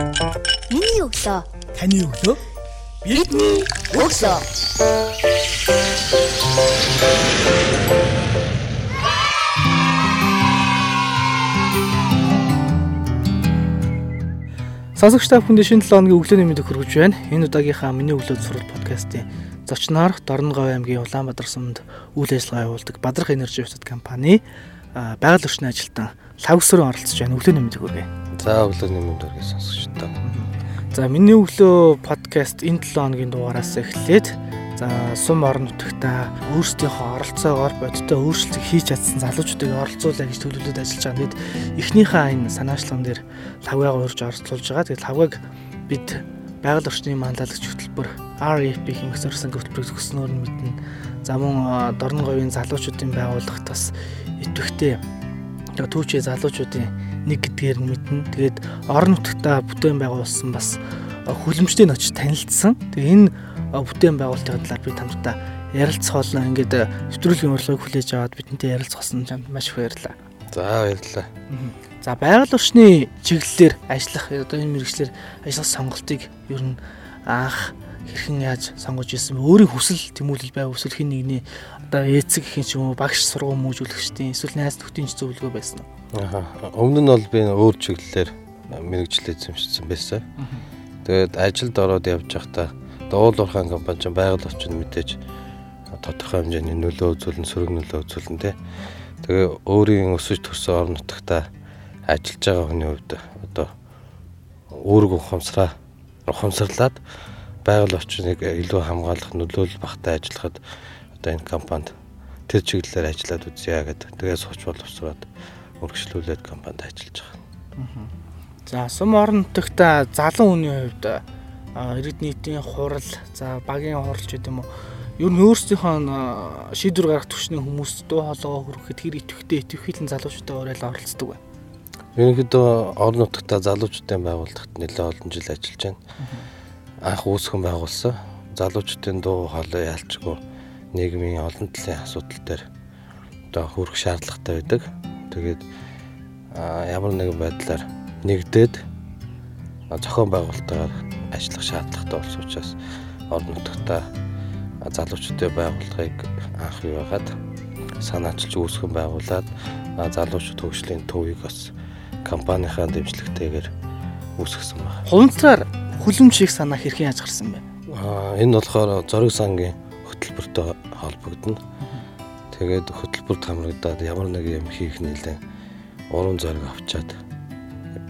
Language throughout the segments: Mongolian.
Миний өглөө. Таны өглөө. Бидний өглөө. Сонсогч та бүхэнд шинэ 7 өдрийн өглөөний мэдээг хүргэж байна. Энэ удаагийнхаа миний өглөө сурал подкастын зочноор Дорноговь аймгийн Улаанбаатар сумд үйл ажиллагаа явуулдаг Бадрах энержи бусад компани байгаль орчны ажилтан лавсрын оролцож байна. Өглөөний мэдээг хүргэе. За өглөөний мэнд хүргэе сонсогчдоо. За миний өглөө подкаст энэ 7 хоногийн дугаараас эхлээд за сум орон нутагта өөрсдийнхөө оролцоогоор бодиттой өөрчлөлт хийж чадсан залуучуудыг оролцуулаа гэж төлөвлөд ажиллаж байгаа. Тэгэд эхнийхээ энэ санаачлаган дээр лавгагаа урьж оролцуулж байгаа. Тэгэд лавгаг бид байгаль орчны манлайлагч хөтөлбөр RFP хэмээх зорьсон хөтөлбөрийг зөвснөөр нь мэднэ. За мөн Дорноговийн залуучуудын байгууллагт бас идэвхтэй түүчээ залуучуудын нэг гэдгээр нь мэднэ. Тэгээд орон нутгата бүтээн байгуулсан бас хүлэмжтэй нь очиж танилцсан. Тэгээ энэ бүтээн байгуулалтын талаар би тамтаа ярилцах болно. Ингээд нэвтрүүлгийн урилгыг хүлээж аваад бидэнтэй ярилцах болсон чамд маш их баярлалаа. За баярлалаа. За байгаль орчны чиглэлээр ажиллах одоо энэ мэрэгчлэр ажиллах сонголтыг ер нь анх хэрхэн яаж сонгож ирсэн? Өөрийн хүсэл тэмүүлэл байв эсвэл хин нэгний одоо эцэг гэх юм ч юм уу багш сургууль мужүүлэгчдийн эсвэл найз нөхдийн зөвлөгөө байсан уу? Аа. Өмнө нь бол би өөр чиглэлээр мэрэгчлээ эзэмшсэн байсан. Тэгээд ажилд ороод явж байхдаа уул уурхаан компани ч байгаль орчин мэдээж тодорхой хэмжээний нөлөө үзүүлэн сөрөг нөлөө үзүүлэн тэ. Тэгээ өөрийн өсөж төрсөн орон нутагта ажиллаж байгаа хүний хувьд одоо үүрэг ухамсараа ухамсарлаад байгаль орчныг илүү хамгаалах нөлөөлөл багтаа ажиллахад одоо энэ компанид тэр чиглэлээр ажиллаад үзье гэдэг. Тэгээ сууч боловсроод үргэлжлүүлээд компанид ажиллаж байгаа. За сум орон нутагта залуу хүний хувьд иргэд нийтийн хурал, за багийн хуралч гэдэг юм уу ер нь өөрсдийнхөө шийдвэр гаргах төвчний хүмүүс дуу хоолойгоо хүргэхэд хэр итгэвтэй итгэвхийлэн залуучуудаа уриалаа оролцдог вэ? Ерөнхийдөө орон нутгата залуучуудын байгууллагт нэлээд олон жил ажиллаж байна. Анх үүсгэн байгуулсан. Залуучуудын дуу хоолой ялчгүй нийгмийн олон талын асуудал дээр одоо хүрэх шаардлагатай байдаг. Тэгээд ямар нэгэн байдлаар нэгдээд зохион байгуулалтаар ажиллах шаардлагатай болсон учраас орон нутгата залуучуудын байгууллагыг анх юу яагаад санаачилж үүсгэн байгуулад залуучууд хөгжлийн төвийг бас компанийнхаа дэмжлэгтэйгээр үүсгэсэн байна. Хуванцаар хүлэмж хийх санаа хэрхэн яаж гарсан бэ? Аа энэ болохоор зориг сангийн хөтөлбөртэй холбогдно. Тэгээд хөтөлбөрт хамрагдаад ямар нэг юм хийх нэлээ уран зориг авчаад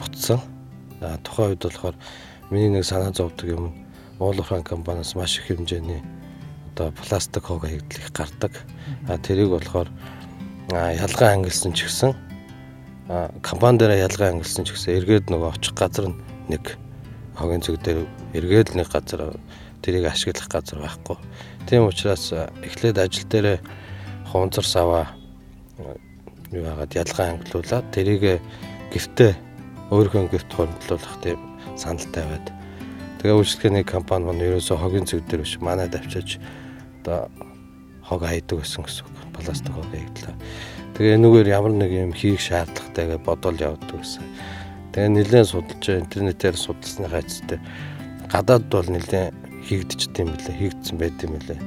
буцсан. Аа тухайн үед болохоор миний нэг санаа зовдөг юм уулуурхаан компаниас маш их хэмжээний одоо пластик хог хэвдлэх гардаг. Аа тэрийг болохоор ялгаа ангилсан ч гэсэн компани дээр ялгаа ангилсан ч гэсэн эргээд нөгөө очих газар нь нэг хогийн зүг дээр эргээд нэг газар тэрийг ашиглах газар байхгүй. Тийм учраас эхлээд ажил дээр хунцар саваа юу хагаад ялгаа ангилуулад тэрийг гифтээ өөрийнхөө гифт хөрөнгөлүүлэх тийм санал тавиад тэгээ үйлчлэгээний компани маань ерөөсөө хогийн зүг дээр биш манайд авчиж одоо хог хайдаг гэсэн гэсэн үг. Пластик хог хайдлаа. Тэгээ энэгээр ямар нэг юм хийх шаардлагатай гэж бодол явдаг гэсэн. Тэгээ нэлээд судалж интернетээр судалсныхаа эцэстээ гадаад бол нэлээд хийгдчихдээ юм билээ, хийгдсэн байт юм билээ.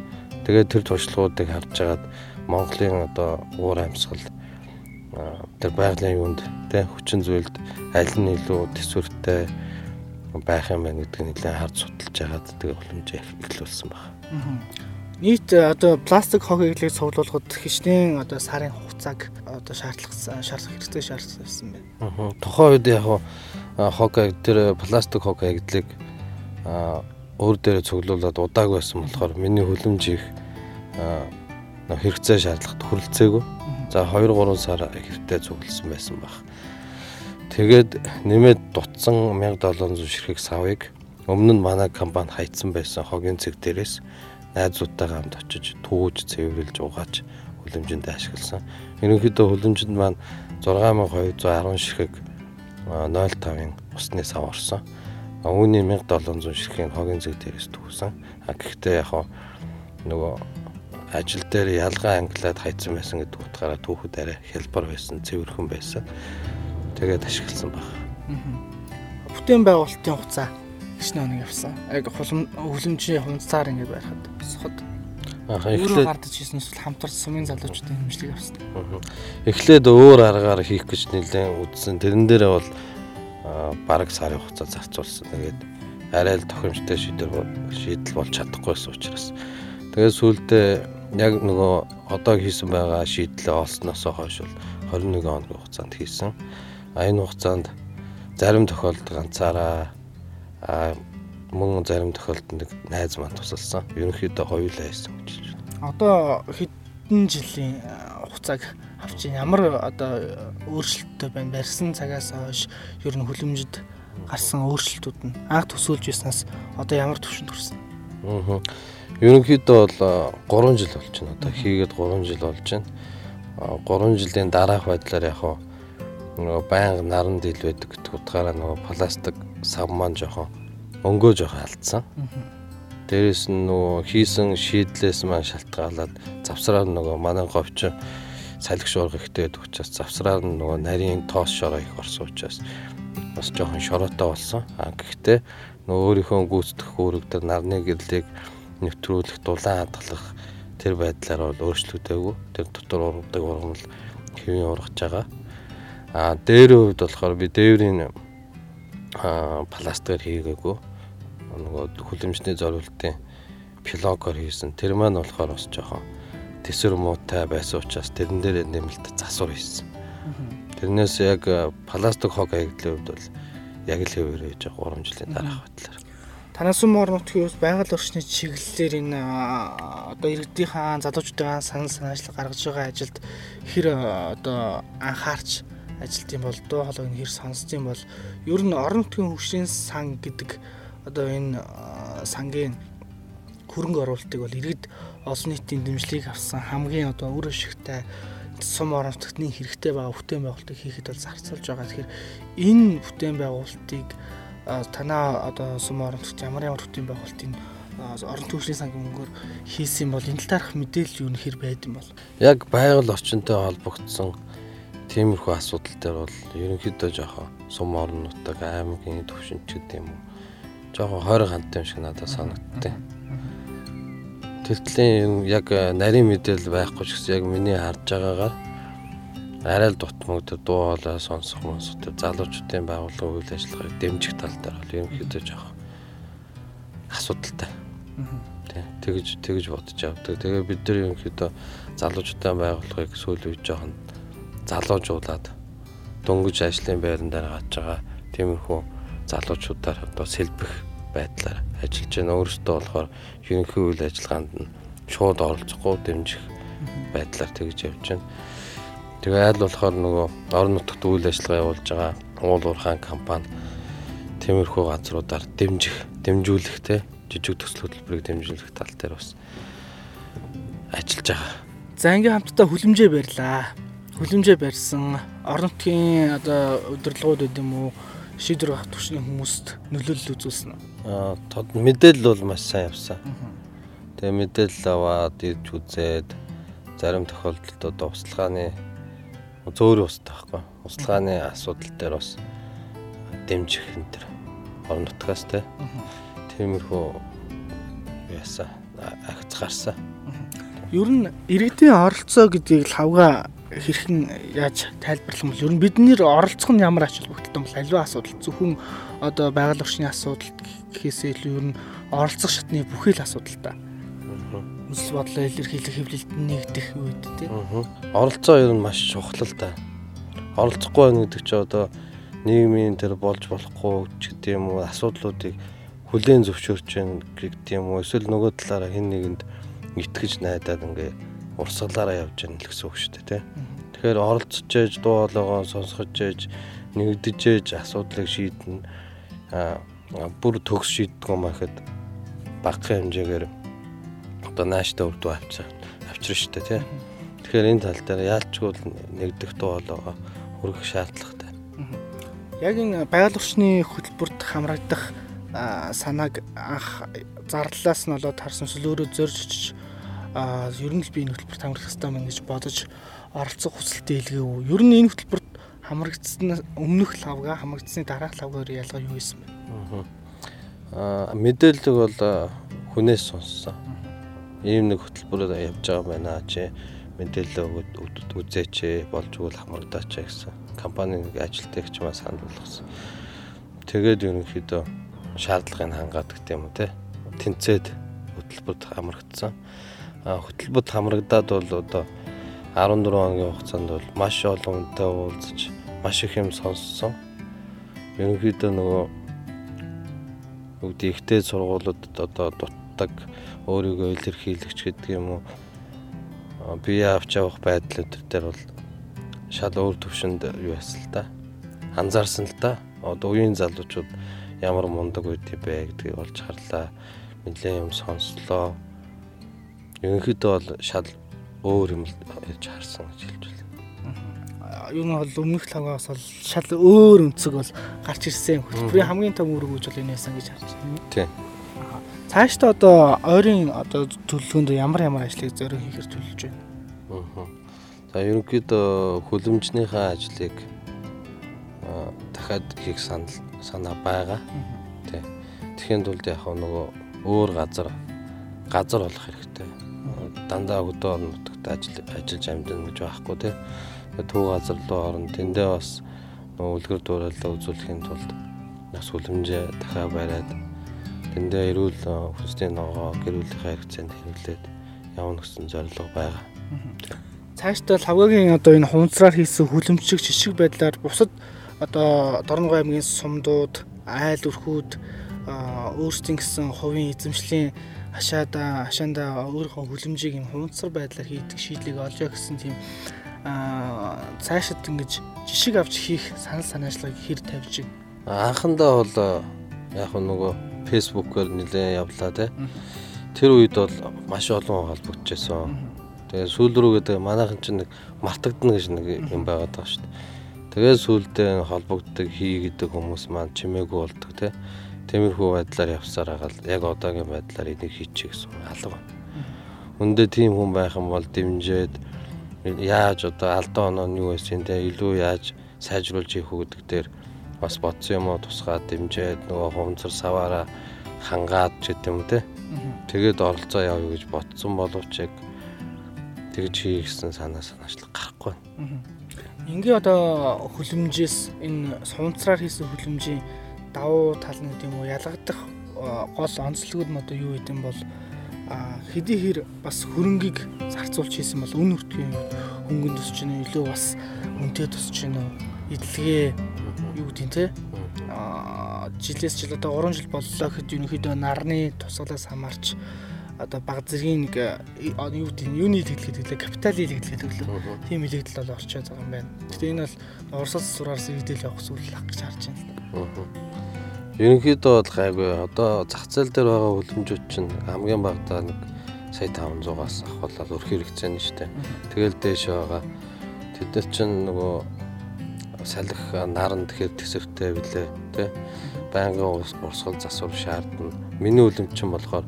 Тэгээ тэр туршлагуудыг харж агаад Монголын одоо уур амьсгал тэр байгалийн юунд тэ хүчин зүйлд аль нь илүү төсвөртэй байх юм байна гэдгийг нэлээд харж судалж агаад тэгээ боломжийг эхлүүлсэн байна нийт одоо пластик хог эглийг цуглуулахад хичнээн одоо сарын хугацааг одоо шаардлага шаардлага хэрэгтэй шаардсан байна. Тухайн үед яг хог тэр пластик хог эглийг өөр дээрээ цуглуулад удаагүй байсан болохоор миний хүлэмж их хэрэгцээ шаардлагат хүрэлцээгүй. За 2 3 сар хэрэгтэй цугласан байсан баг. Тэгээд нэмээд дутсан 1700 ширхэг савыг өмнө нь манай компани хайцсан байсан хогийн цэг дээрээс найзуудтайгаа хамт очиж түүж цэвэрлж угааж хүлэмжиндээ ашигласан. Ерөнхийдөө хүлэмжинд маань 6210 ширхэг 0.5-ын усны сав орсон. Үүний 1700 ширхгийн хогийн зэг дээрээс түүсэн. А гэхдээ яг нөгөө ажил дээр ялгаа ангилаад хайцсан байсан гэдэг утгаараа түүхэд арай хялбар байсан, цэвэрхэн байсан. Тэгээд ашигласан баг. бүтээн байгуулалтын хугацаа гэж нэг явсан. Яг хулам хөлөмжийн хунцаар ингээд байхад босоход Аха өөрөө гардаж хийсэн эсвэл хамтарч сумын залуучуудын хэмжлэг авсан. эхлээд өөр аргаар хийх гэж нэлээд үзсэн. Тэрэн дээрээ бол бараг сарын хугацаа зарцуулсан. Тэгээд арай л тохиромжтой шийдэл шийдэл болж чадахгүйсэн учраас. Тэгээд сүүлдээ яг нөгөө одоо хийсэн байгаа шийдлээ олсноос хойш бол 21 хоногийн хугацаанд хийсэн. А энэ хугацаанд зарим тохиолдолд ганцаараа а мөн зарим тохиолдолд нэг найз маань тусалсан. Ерөнхийдөө хоёулаа хийсэн гэж байна. Одоо хэдэн жилийн хугацааг авч ямар одоо өөрчлөлттэй байна? Барьсан цагаас хойш ер нь хөлөмжөд гарсан өөрчлөлтүүд нь анх төсөөлж байснаас одоо ямар төвшөнд хүрсэн? Аа. Ерөнхийдөө бол 3 жил болж байна. Одоо хийгээд 3 жил болж байна. 3 жилийн дараах байдлаар яг нөгөө байнга наран дийл байдаг гэдэг утгаараа нөгөө пластик сав маань жоохон өнгөө жоохон алдсан. Дээрээс нь нөгөө хийсэн шийдлээс маань шалтгаалаад завсраар нөгөө манай говьч салхи шуурга ихтэй байдаг учраас завсраар нь нөгөө нарийн тоос шороо их орсон учраас бас жоохон шороотой болсон. А гэхдээ нөгөө өөрийнхөө гүйцэтгэх үүрэг дээр нарны гэрлийг нэвтрүүлэх, дулаан хадгалах тэр байдлаар бол өөрчлөгдөөгүй. Тэр дотор ургадаг ургамал хэвийн ургаж байгаа. А дээрийн хувьд болохоор би дээврийн а пластикаар хийгээгүй. Нөгөө хүлэмжний зориултын пилогоор хийсэн. Тэр маань болохоор бас жоохон тэсвэр муутай байсан учраас тэрэн дээр нэмэлт засвар хийсэн. Тэрнээс яг пластик хог хаягдлын хувьд бол яг л хэвээр байж байгаа 3 жилийн дараах байдлаар. Танаас сүм орон нутгийн улс байгаль орчны чиглэлээр энэ одоо иргэдийнхэн залуучуудын санал санаачлал гаргаж байгаа ажилд хэр одоо анхаарч ажилтсан бол дуу хоолойг хэр сонсдсон бол ер нь орон нутгийн хөгжлийн сан гэдэг одоо энэ сангийн хөрөнгө оруулалтыг бол иргэд олон нийтийн дэмжлэгийг авсан хамгийн одоо үр ашигтай сум орон нутгтны хэрэгтэй байгаа бүтээн байгуулалтыг хийхэд бол зарцуулж байгаа. Тэгэхээр энэ бүтээн байгуулалтыг танаа одоо сум орон нутгт ямар ямар бүтээн байгуулалтын орон төвчлийн сангийн мөнгөөр хийсэн бол энэ талаарх мэдээлэл юу нөхөр байд юм бол Яг байгаль орчинтой холбогдсон тиймэрхүү асуудал дээр бол ерөнхийдөө жоохон сум орон нутаг аймгийн төвшинч гэдэг юм уу. Жоохон хойрон хандтай юм шиг надад санагдтыг. Тэгтлийн яг нарийн мэдээлэл байхгүй ч гэсэн яг миний харж байгаагаар арай л дутмаг тэр дуу хоолой сонсох сонсох тэр залуучуудын байгууллагын үйл ажиллагааг дэмжих тал дээр бол ерөнхийдөө жоохон асуудалтай. Тий. Тэгж тэгж бодож явдаг. Тэгээ бид нар ерөнхийдөө залуучуудын байгууллагыг сүүл үе жоохон залуужуулаад дөнгөж ажлын байран дээр гаж байгаа тиймэрхүү залуучуудаар одоо сэлбэх байдлаар ажиллаж байна. Өөрөөсөө болохоор ерөнхий үйл ажиллагаанд нь шууд оролцохгүй дэмжих байдлаар тэгж явж байна. Тэгээ айл болохоор нөгөө орон нутгад үйл ажиллагаа явуулж байгаа уул уурхаан компани тиймэрхүү газруудаар дэмжих, дэмжүүлэх те жижиг төсөл хөтөлбөрийг дэмжүүлэх тал дээр бас ажиллаж байгаа. За ингээм хамтдаа хүлэмжээ барьлаа. Хүлэмжээ барьсан орон нутгийн одоо удирдлагууд гэдэг юм уу шийдвэр гаргах түвшний хүмүүст нөлөөлөл үзүүлсэн. Аа тод мэдээлэл бол маш сайн явсан. Тэгээ мэдээлэл аваад ирж үзээд зарим тохиолдолд одоо услахааны зөөр устай байхгүй. Услахааны асуудал дээр бас дэмжих энэ төр орон нутгаас те. Тиймэрхүү яасан агц гарсан. Ер нь иргэдийн оролцоо гэдгийг л хавга хэрхэн яаж тайлбарлах юм бол ер нь бид нэр оролцох нь ямар ач холбогдолтой юм бол аливаа асуудал зөвхөн одоо байгаль орчны асуудал гэхээсээ илүү ер нь оролцох шатны бүхий л асуудалтай. Үсэл бодлоо илэрхийлэх хэвлэлд нэгдэх үед тий. Оролцоо ер нь маш чухал л да. Оролцохгүй байна гэдэг чинь одоо нийгмийн тэр болж болохгүй ч гэдэг юм уу асуудлуудыг хүлээн зөвшөөрч байна гэдэг юм уу эсвэл нөгөө талаараа хэн нэгэнд итгэж найдаад ингээ урсгалаараа явж байгаа гэсэн үг шүү дээ тий. Тэгэхээр оролцож ээж дуу хоолойгоо сонсгож ээж нэгдэж ээж асуудлыг шийднэ. Аа бүр төгс шийддэг юм ахэд багахан хэмжээгээр одоо нааштай өвдөө авчирч авчирч шүү дээ тий. Тэгэхээр энэ тал дээр яалчгүй нэгдэх дуу хоолойгоо хүргэх шаардлагатай. Яг энэ байгаль орчны хөтөлбөрт хамрагдах санааг анх зарлалаас нь болоод харсан эсвэл өөрөө зорж очиж а ер нь л би энэ хөтөлбөрт хамрах хэрэгтэй мэн гэж бодож оролцох хүсэлтэй илгээв. Ер нь энэ хөтөлбөрт хамрагдсан өмнөх лавга хамрагдсны дараах лавгаар ялгаа юу байсан бэ? Аа мэдээлэл бол хүнээс сонссон. Ийм нэг хөтөлбөр явж байгаа байна чи мэдээлэл үзээч болж өгвөл хамрагдаач гэсэн компани нэг ажилтгч маа санал болгосон. Тэгээд ерөнхийдөө шаардлагыг хангаад гэдэг юм уу те. Тэнцээд хөтөлбөрт хамрагдсан. Хөтөлбөрт хамрагдаад бол одоо 14 хоногийн хугацаанд бол маш олон хүнтэй уулзаж маш их юм сонссон. Ерөнхийдөө нөгөө үгдий ихтэй сургуулиудад одоо дутдаг өөрийгөө илэрхийлэгч гэдэг юм уу? Бие авч явах байдлууд дээр бол шал өөр төвшөнд юу ясал та? Анзаарсан л та? Одоо үеийн залуучууд ямар мундаг байд бэ гэдгийг олж харлаа. Нэлээд юм сонслоо ерөнхийдөө бол шал өөр юм ярьж харсан гэж хэлж байна. Юу нь бол өмнөх лагаас бол шал өөр өнцөг бол гарч ирсэн. Хөтөлбөрийн хамгийн том үүрэг гэж бол энэ байсан гэж харж байна. Тийм. Цаашдаа одоо ойрын одоо төлөвлөгөөнд ямар ямар ажлыг зориу хийхээр төлөвлөж байна. Аа. За ерөнхийдөө хөлөмжнийхээ ажлыг дахиад хийх санал санаа байгаа. Тий. Тэгэхэд тулд яг нөгөө өөр газар газар болох хэрэгтэй. Дандаа өдөө орнот нутагт ажил ажиллаж амьдна гэж байхгүй тий. Төв газар руу орно. Тэндээ бас үлгэр дуурайлаа үзүүлэхийн тулд нас хүлэмжээ дахиад бариад тэндээ эрүүл хүнсний ногоо гэр бүлийнхээ хэрэгцээнд хэрэглээд явна гэсэн зорилго байгаа. Цаашдаа лавгагийн одоо энэ хунцраар хийсэн хүлэмжшиг жишг байдлаар бусад одоо Дорногов аймгийн сумдууд, айл өрхүүд өөрсдийн гэсэн хувийн эзэмшлийн хашаада хашаанда өөрийнхөө хүлэмжийг юм хунцар байдлаар хийдэг шийдлийг олж яа гэсэн тийм аа цаашид ингэж жишг авч хийх санал санаачлагыг хэр тавьж байна. Анхандаа бол яг нөгөө фэйсбүүкээр нэлээд явлаа те. Тэр үед бол маш олон холбогдчихсон. Тэгээ сүүл рүү гэдэг манайхан чинь нэг мартагдана гэж нэг юм байгаад байгаа шүү дээ. Тэгээ сүүлдээ холбогддог хий гэдэг хүмүүс маань чимээгүй болдог те. Тиймэрхүү байдлаар явсаар хагаад яг одоогийн байдлаар энийг хийчих гэсэн алга байна. Үндэ тийм хүн байх юм бол дэмжиэд яаж одоо алдаа оноо нь юу байсан те илүү яаж сайжруулж хийх үү гэдэг дээр бас бодсон юм уу тусгаад дэмжиэд нөгөө хувцар саваараа хангаад ч гэдэг юм те. Тэгээд оролцоо явъя гэж бодсон боловч яг тэгж хийх гэсэн санаа санаачлаг гарахгүй. Ингээ одоо хүлэмжээс энэ сунцраар хийсэн хүлэмжийн давуу тал нь гэдэг юм уу ялгагдах гол онцлогуд нь одоо юу гэдэм бол хэдий хэр бас хөрөнгийг зарцуулж хийсэн бол үн өртгийн хөнгөн тусч гинэ илүү бас үнэтэй тусч гинэ эдлэгээ юу гэдэг те? Жилээс жил одоо 3 жил боллоо гэхэд ерөнхийдөө нарны тусгалаас хамаарч одоо баг зэргийн нэг юу гэдэг юуны хэлгээд хэлээ капиталын хэлгээд өглөө тийм хэлэгдэл бол орчоод байгаа юм байна. Гэтэ энэ бол урсгал сураараас иргэдэл явах зүйл ах гэж харж байна. Ерөнхийдөө бол гайгүй. Одоо зах зээл дээр байгаа хөлбөмжүүд чинь хамгийн багадаа нэг сая 500-аас ахвал өрх хэрэгцээ нь шүү дээ. Тэгэл дээш байгаа. Тэд нар чинь нөгөө салхи наран тэгэхээр төсөвтэй билээ тий. Байнгын урсгал засвар шаардна. Миний үлэмж чинь болохоор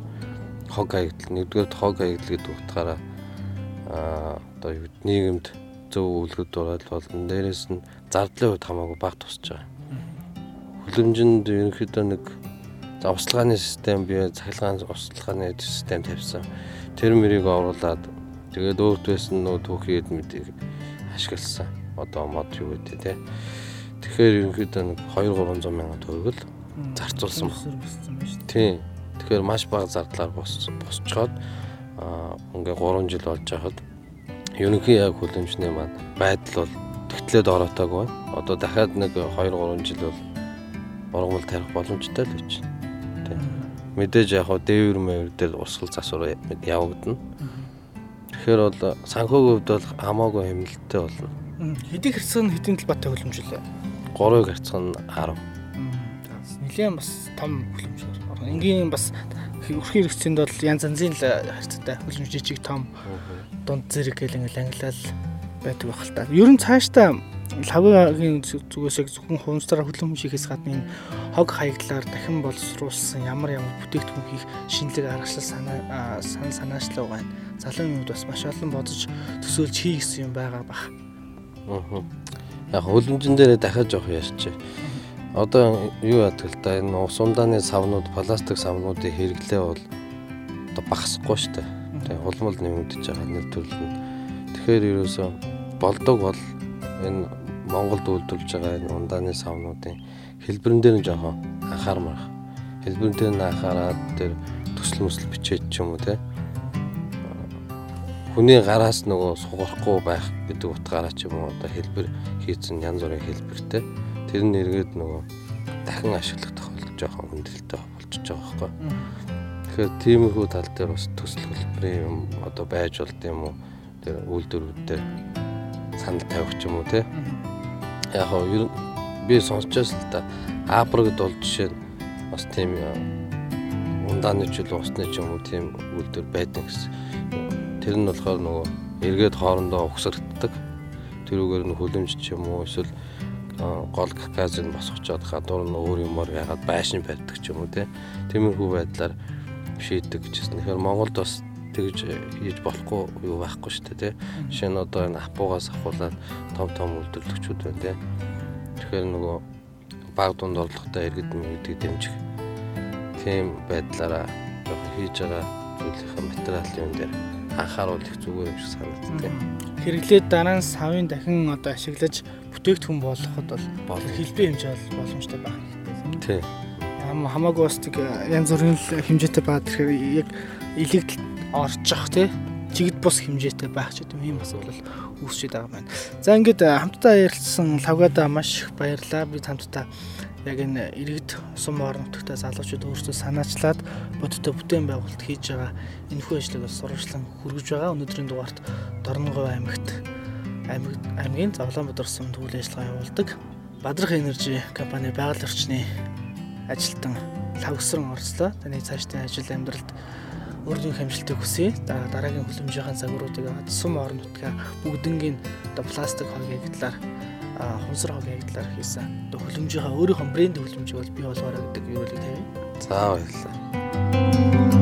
хог хаягдл нэгдүгээр хог хаягдл гэдэг утгаараа аа одоо нийгэмд зөв үлгэр дуурайл болон дээрэс нь зардлын хувьд хамаагүй баг тусч байгаа хүлэмжинд ерөнхийдөө нэг за услгааны систем бие цахилгаан услгааны систем тавьсан. Тэр мөрийг оруулаад тэгээд өөрт байсан нөө түүхийд мэдээ ашигласан. Одоо мод юу гэдэг те. Тэгэхээр ерөнхийдөө нэг 2 300 мянган төгрөг л зарцуулсан байна. Тийм. Тэгэхээр маш бага зардлаар бос босчоод ингээ 3 жил болж байхад ерөнхий яг хүлэмжний маань байдал бол тэгтлээд ороотойг байна. Одоо дахиад нэг 2 3 жил бол ургамал тарих боломжтой л гэж. Тэ. Мэдээж яг хоо дээвэр мэвэр дээр урсгал засвар явагдана. Тэгэхээр бол санхүүгийн хувьд бол хамаагүй хэмнэлттэй болно. Хэдий хэрцэн хэдийн талбайтай хөлөмжлөө. 3-ыг хэрцэн 10. Нилээн бас том хөлөмж. Энгийн бас өрхийн хэрэгцээнд бол янз янзын харьцаатай хөлөмж жижиг том дунд зэрэг гэл ингээл ангилал байдаг байх л та. Ер нь цаашдаа лавгагийн зүгээс яг зөвхөн хунцаараа хөлөм хийхээс гадна энэ хог хаягдлаар дахин боловсруулсан ямар ямар бүтээгдэхүүн хийх шинэлэг аргачлал санаа сан санаачлаа байна. Залуун юмуд бас маш олон бодож төсөөлж хий гэсэн юм байгаа бах. Аа. Яг хөлөмжөн дээрээ дахиад жоох яарч. Одоо юу яадаг л да энэ ус ундааны савнууд, пластик савнуудыг хэрэглээ бол одоо багасахгүй шүү дээ. Тэгээ улмал нэмэгдэж байгаа нэг төрөл нь. Тэгэхээр ерөөсөө болдог бол энэ Монголд үйлдвэрлэж байгаа энэ ундааны савнуудын хэлбэрэн дээр нь жоохон анхаармаар. Хэлбэрэн дээр нь анхаараад тэр төсөл мөсөл бичээд ч юм уу те. Хүний гараас нөгөө сугарахгүй байх гэдэг утгаараа ч юм уу одоо хэлбэр хийцэн янз бүрийн хэлбэртэй. Тэр нь эргээд нөгөө дахин ашиглах тохиолдол жоохон хүндрэлтэй болчихж байгаа байхгүй. Тэгэхээр тиймэрхүү тал дээр бас төсөл хэлбэрийн юм одоо байж болд юм уу тэр үйлдвэрүүд дээр санал тавих ч юм уу те. Яг хоо ер нь би сонсчоос л да Апрагд бол жишээ нь бас тийм ундааны жил усны ч юм уу тийм үйлдвэр байдаг гэсэн. Тэр нь болохоор нөгөө эргээд хоорондоо угсрагддаг. Тэрүүгээр нь хүлэмж ч юм уу эсвэл гол газыг босгочоод гадуур нь өөр юмор ягаад байшин барьдаг ч юм уу тиймэрхүү байдлаар шийддэг гэжсэн. Тэгэхээр Монголд бас тэгж хийж болохгүй юу байхгүй шүү дээ тий. Жишээ нь одоо энэ апуугаас ахуулаад том том үйлдвэрлэгчүүд байна тий. Тэгэхээр нөгөө баг дунд орлоготой иргэд мэгдэг дэмжих тийм байдлаараа хийж байгаа зүйлийнхээ материалын юм дээр анхааруул их зүгээр юм шиг санагддаг. Хэрэглээд дараа нь савын дахин одоо ашиглаж бүтээгдэхүүн болгоход бол хэлбээ хэмжээ бол боломжтой байх хэрэгтэй. Тийм. Хамаагүй бас тэг янз бүрийн хэмжээтэй баад тэгэхээр яг илэгдэл орчих тий чигд бус хэмжээтэй байх ч гэдэм ийм асуудал үүсчихэд байгаа байна. За ингээд хамтдаа ярилцсан лавгада маш их баярлалаа. Бид хамтдаа яг энэ иргэд сум орон нутагтай залуучууд өөрсдөө санаачлаад бодиттой бүтээн байгуулалт хийж байгаа энэхүү ажлыг бас сурвалжлан хүргэж байгаа. Өнөөдрийн дугаарт Дорноговь аймагт аймаг аймгийн Зовлонбаатар сум төвлөрийн ажиллагаа явуулдаг Бадрах Энержи компани байгаль орчны ажилтан лавгсран орслоо. Таны цаашдын ажил амьдралд өөрийн хэмжилтийг хүсье. Дараагийн хүлэмжийн загваруудыг сум орон нутгаа бүгднгийн пластик хогийн талаар хунсар хогийн талаар хийсэн. Одоо хөлөмжийнхаа өөрийнхөө брэнд хөлөмжийг бол бий болгоорой гэдэг л тавь. За баярлалаа.